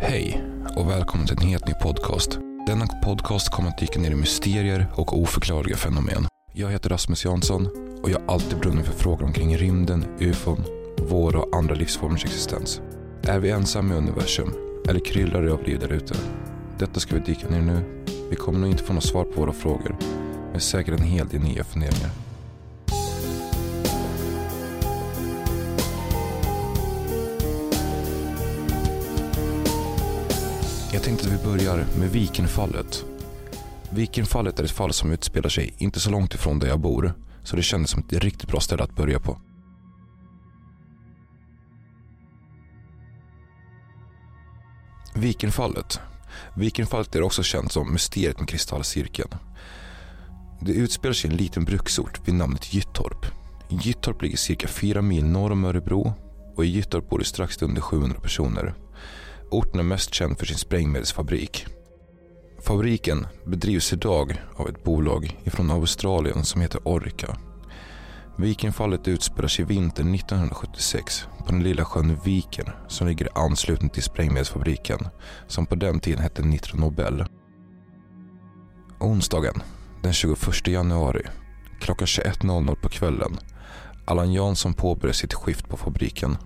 Hej och välkommen till en helt ny podcast. Denna podcast kommer att dyka ner i mysterier och oförklarliga fenomen. Jag heter Rasmus Jansson och jag har alltid brunnit för frågor omkring rymden, ufon, vår och andra livsformers existens. Är vi ensamma i universum eller kryllar det av liv där ute? Detta ska vi dyka ner nu. Vi kommer nog inte få något svar på våra frågor, men säkert en hel del nya funderingar. Jag tänkte att vi börjar med Vikenfallet. Vikenfallet är ett fall som utspelar sig inte så långt ifrån där jag bor, så det kändes som ett riktigt bra ställe att börja på. Vikenfallet. Vikenfallet är också känt som mysteriet med kristallcirkeln. Det utspelar sig i en liten bruksort vid namnet Gyttorp. Gyttorp ligger cirka fyra mil norr om Örebro och i Gyttorp bor det strax under 700 personer. Orten är mest känd för sin sprängmedelsfabrik. Fabriken bedrivs idag av ett bolag ifrån Australien som heter Orica. Vikenfallet utspelar sig vintern 1976 på den lilla sjön Viken som ligger i anslutning till sprängmedelsfabriken som på den tiden hette Nitro Nobel. Onsdagen den 21 januari klockan 21.00 på kvällen Allan Jansson påbörjar sitt skift på fabriken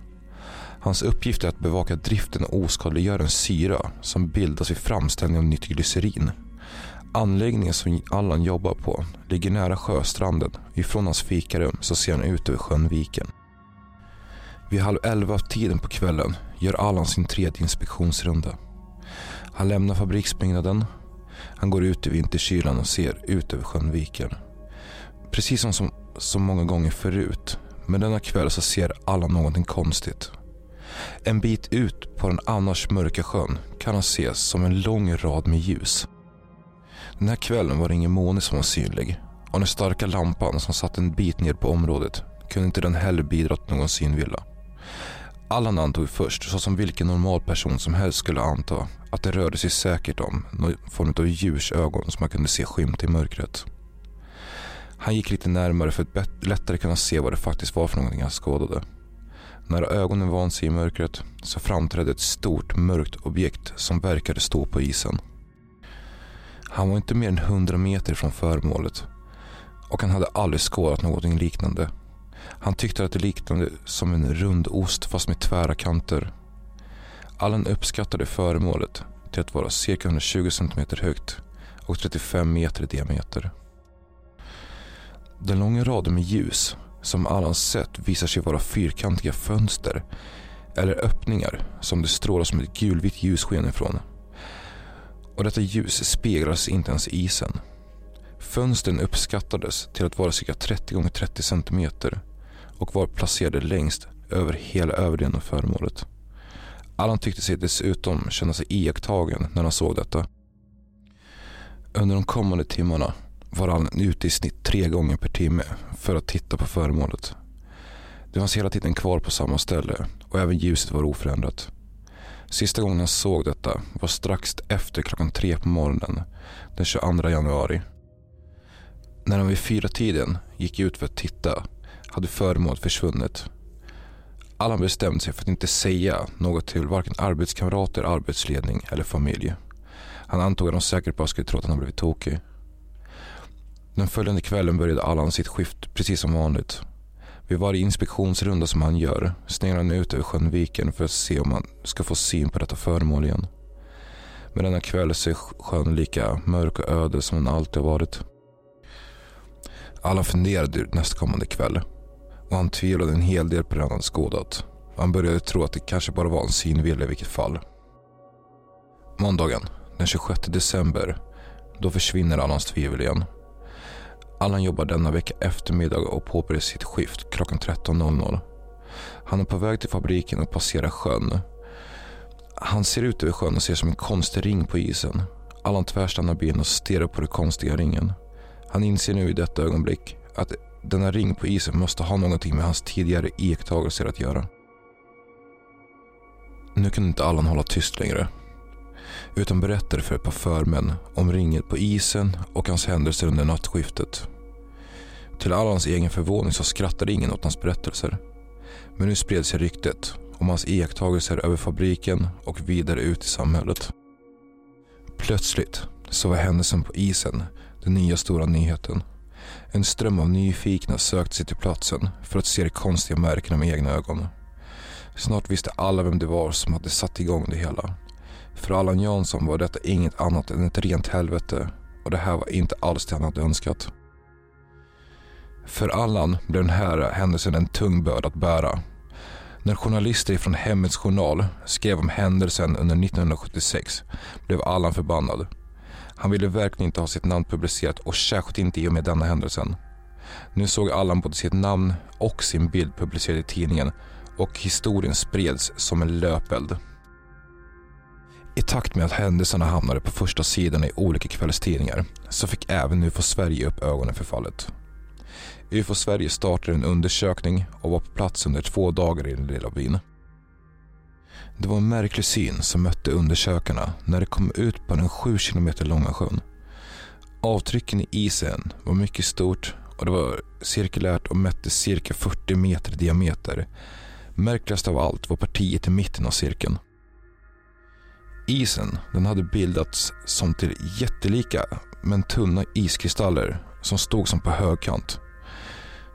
Hans uppgift är att bevaka driften och oskadliggöra en syra som bildas vid framställning av nytt glycerin. Anläggningen som Allan jobbar på ligger nära sjöstranden. Ifrån hans fikarum så ser han ut över sjön Viken. Vid halv elva tiden på kvällen gör Allan sin tredje inspektionsrunda. Han lämnar fabriksbyggnaden. Han går ut i vinterkylan och ser ut över sjön Viken. Precis som så, så många gånger förut. Men denna kväll så ser Allan någonting konstigt. En bit ut på den annars mörka sjön kan han ses som en lång rad med ljus. Den här kvällen var det ingen måne som var synlig och den starka lampan som satt en bit ner på området kunde inte den heller bidra till någon synvilla. Allan antog först, så som vilken normal person som helst skulle anta, att det rörde sig säkert om någon form av ljusögon som man kunde se skymta i mörkret. Han gick lite närmare för att lättare kunna se vad det faktiskt var för någonting han skådade. När ögonen vant sig i mörkret så framträdde ett stort mörkt objekt som verkade stå på isen. Han var inte mer än hundra meter från föremålet och han hade aldrig skådat någonting liknande. Han tyckte att det liknade som en rund ost fast med tvära kanter. Allan uppskattade föremålet till att vara cirka 120 cm högt och 35 meter i diameter. Den långa raden med ljus som Allan sett visar sig vara fyrkantiga fönster eller öppningar som det strålar som ett gulvitt ljussken ifrån. Och detta ljus speglas inte ens i isen. Fönstren uppskattades till att vara cirka 30 x 30 cm och var placerade längst över hela överdelen av föremålet. Allan tyckte sig dessutom känna sig iakttagen när han såg detta. Under de kommande timmarna var han ute i snitt tre gånger per timme för att titta på föremålet. Det fanns hela tiden kvar på samma ställe och även ljuset var oförändrat. Sista gången han såg detta var strax efter klockan tre på morgonen den 22 januari. När han vid fyra tiden gick ut för att titta hade föremålet försvunnit. Allan bestämde sig för att inte säga något till varken arbetskamrater, arbetsledning eller familj. Han antog att de säkert bara skulle tro att han blivit tokig. Den följande kvällen började Allan sitt skift precis som vanligt. Vid varje inspektionsrunda som han gör sneglar han ut över sjön Viken för att se om han ska få syn på detta föremål igen. Men denna kväll ser sjön lika mörk och öde som den alltid har varit. Allan funderade nästkommande kväll och han tvivlade en hel del på det han hade skådat. Han började tro att det kanske bara var en synvilla i vilket fall. Måndagen den 26 december, då försvinner Allans tvivel igen. Allan jobbar denna vecka eftermiddag och påbörjar sitt skift klockan 13.00. Han är på väg till fabriken och passerar sjön. Han ser ut över sjön och ser som en konstig ring på isen. Allan tvärstannar bilen och stirrar på den konstiga ringen. Han inser nu i detta ögonblick att denna ring på isen måste ha någonting med hans tidigare iakttagelser att göra. Nu kunde inte Allan hålla tyst längre utan berättade för ett par förmän om ringen på isen och hans händelser under nattskiftet. Till Allans egen förvåning så skrattade ingen åt hans berättelser. Men nu spred sig ryktet om hans iakttagelser över fabriken och vidare ut i samhället. Plötsligt så var händelsen på isen den nya stora nyheten. En ström av nyfikna sökte sig till platsen för att se de konstiga märkena med egna ögon. Snart visste alla vem det var som hade satt igång det hela. För Allan Jansson var detta inget annat än ett rent helvete och det här var inte alls det han hade önskat. För Allan blev den här händelsen en tung börda att bära. När journalister från Hemmets Journal skrev om händelsen under 1976 blev Allan förbannad. Han ville verkligen inte ha sitt namn publicerat och särskilt inte i och med denna händelsen. Nu såg Allan både sitt namn och sin bild publicerad i tidningen och historien spreds som en löpeld. I takt med att händelserna hamnade på första sidan i olika kvällstidningar så fick även UFO Sverige upp ögonen för fallet. UFO Sverige startade en undersökning och var på plats under två dagar i den lilla byn. Det var en märklig syn som mötte undersökarna när de kom ut på den sju kilometer långa sjön. Avtrycken i isen var mycket stort och det var cirkulärt och mätte cirka 40 meter i diameter. Märkligast av allt var partiet i mitten av cirkeln. Isen den hade bildats som till jättelika men tunna iskristaller som stod som på högkant.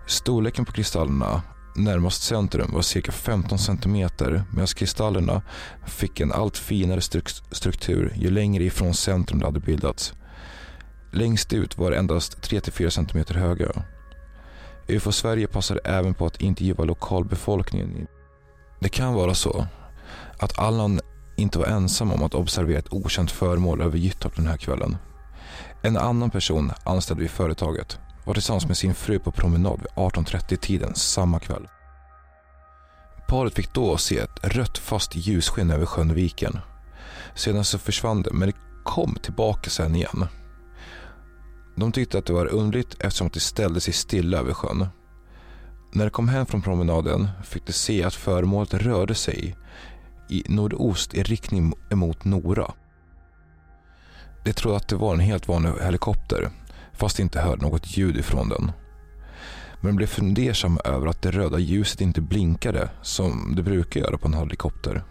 Storleken på kristallerna närmast centrum var cirka 15 centimeter medan kristallerna fick en allt finare struktur ju längre ifrån centrum de hade bildats. Längst ut var det endast 3-4 centimeter höga. UFO Sverige passade även på att intervjua lokalbefolkningen. Det kan vara så att Allan inte var ensam om att observera ett okänt föremål över Gyttorp den här kvällen. En annan person anställd vid företaget var tillsammans med sin fru på promenad vid 18.30-tiden samma kväll. Paret fick då se ett rött fast ljussken över sjön Viken. Sedan så försvann det, men det kom tillbaka sen igen. De tyckte att det var underligt eftersom det ställde sig stilla över sjön. När de kom hem från promenaden fick de se att föremålet rörde sig i nordost i riktning emot Nora. De trodde att det var en helt vanlig helikopter fast de inte hörde något ljud ifrån den. Men de blev fundersamma över att det röda ljuset inte blinkade som det brukar göra på en helikopter.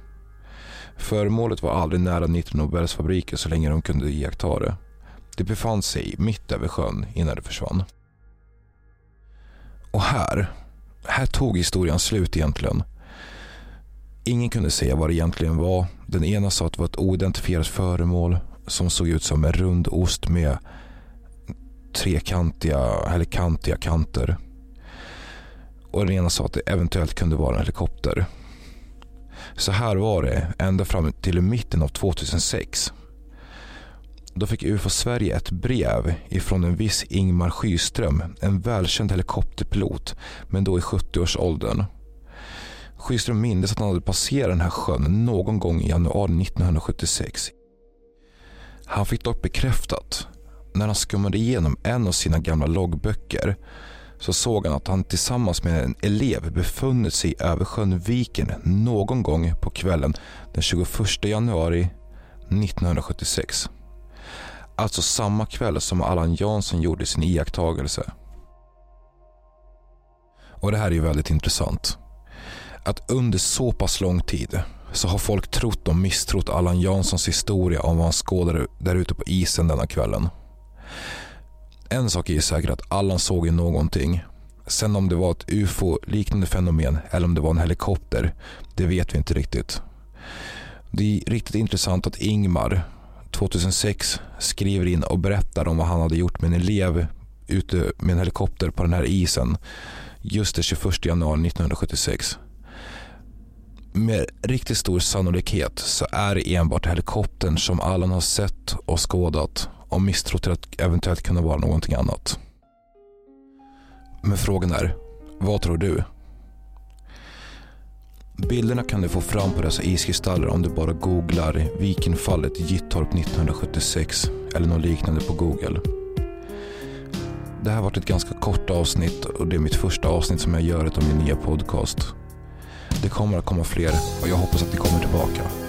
Föremålet var aldrig nära Nitro Nobels fabriker så länge de kunde iaktta det. Det befann sig mitt över sjön innan det försvann. Och här, här tog historien slut egentligen. Ingen kunde säga vad det egentligen var. Den ena sa att det var ett oidentifierat föremål som såg ut som en rund ost med trekantiga eller kantiga kanter. Och den ena sa att det eventuellt kunde vara en helikopter. Så här var det ända fram till mitten av 2006. Då fick UFO Sverige ett brev ifrån en viss Ingmar Skyström, en välkänd helikopterpilot, men då i 70-årsåldern. Sjöström mindes att han hade passerat den här sjön någon gång i januari 1976. Han fick dock bekräftat när han skummade igenom en av sina gamla loggböcker så såg han att han tillsammans med en elev befunnit sig över sjön Viken någon gång på kvällen den 21 januari 1976. Alltså samma kväll som Allan Jansson gjorde sin iakttagelse. Och det här är ju väldigt intressant. Att under så pass lång tid så har folk trott och misstrott Allan Janssons historia om vad han skådade där ute på isen denna kvällen. En sak är ju säker att Allan såg ju någonting. Sen om det var ett ufo-liknande fenomen eller om det var en helikopter, det vet vi inte riktigt. Det är riktigt intressant att Ingmar 2006 skriver in och berättar om vad han hade gjort med en elev ute med en helikopter på den här isen just den 21 januari 1976. Med riktigt stor sannolikhet så är det enbart helikoptern som Allan har sett och skådat och misstror till att eventuellt kunna vara någonting annat. Men frågan är, vad tror du? Bilderna kan du få fram på dessa iskristaller om du bara googlar Vikenfallet Gittorp 1976 eller något liknande på Google. Det här har varit ett ganska kort avsnitt och det är mitt första avsnitt som jag gör av min nya podcast. Det kommer att komma fler och jag hoppas att ni kommer tillbaka.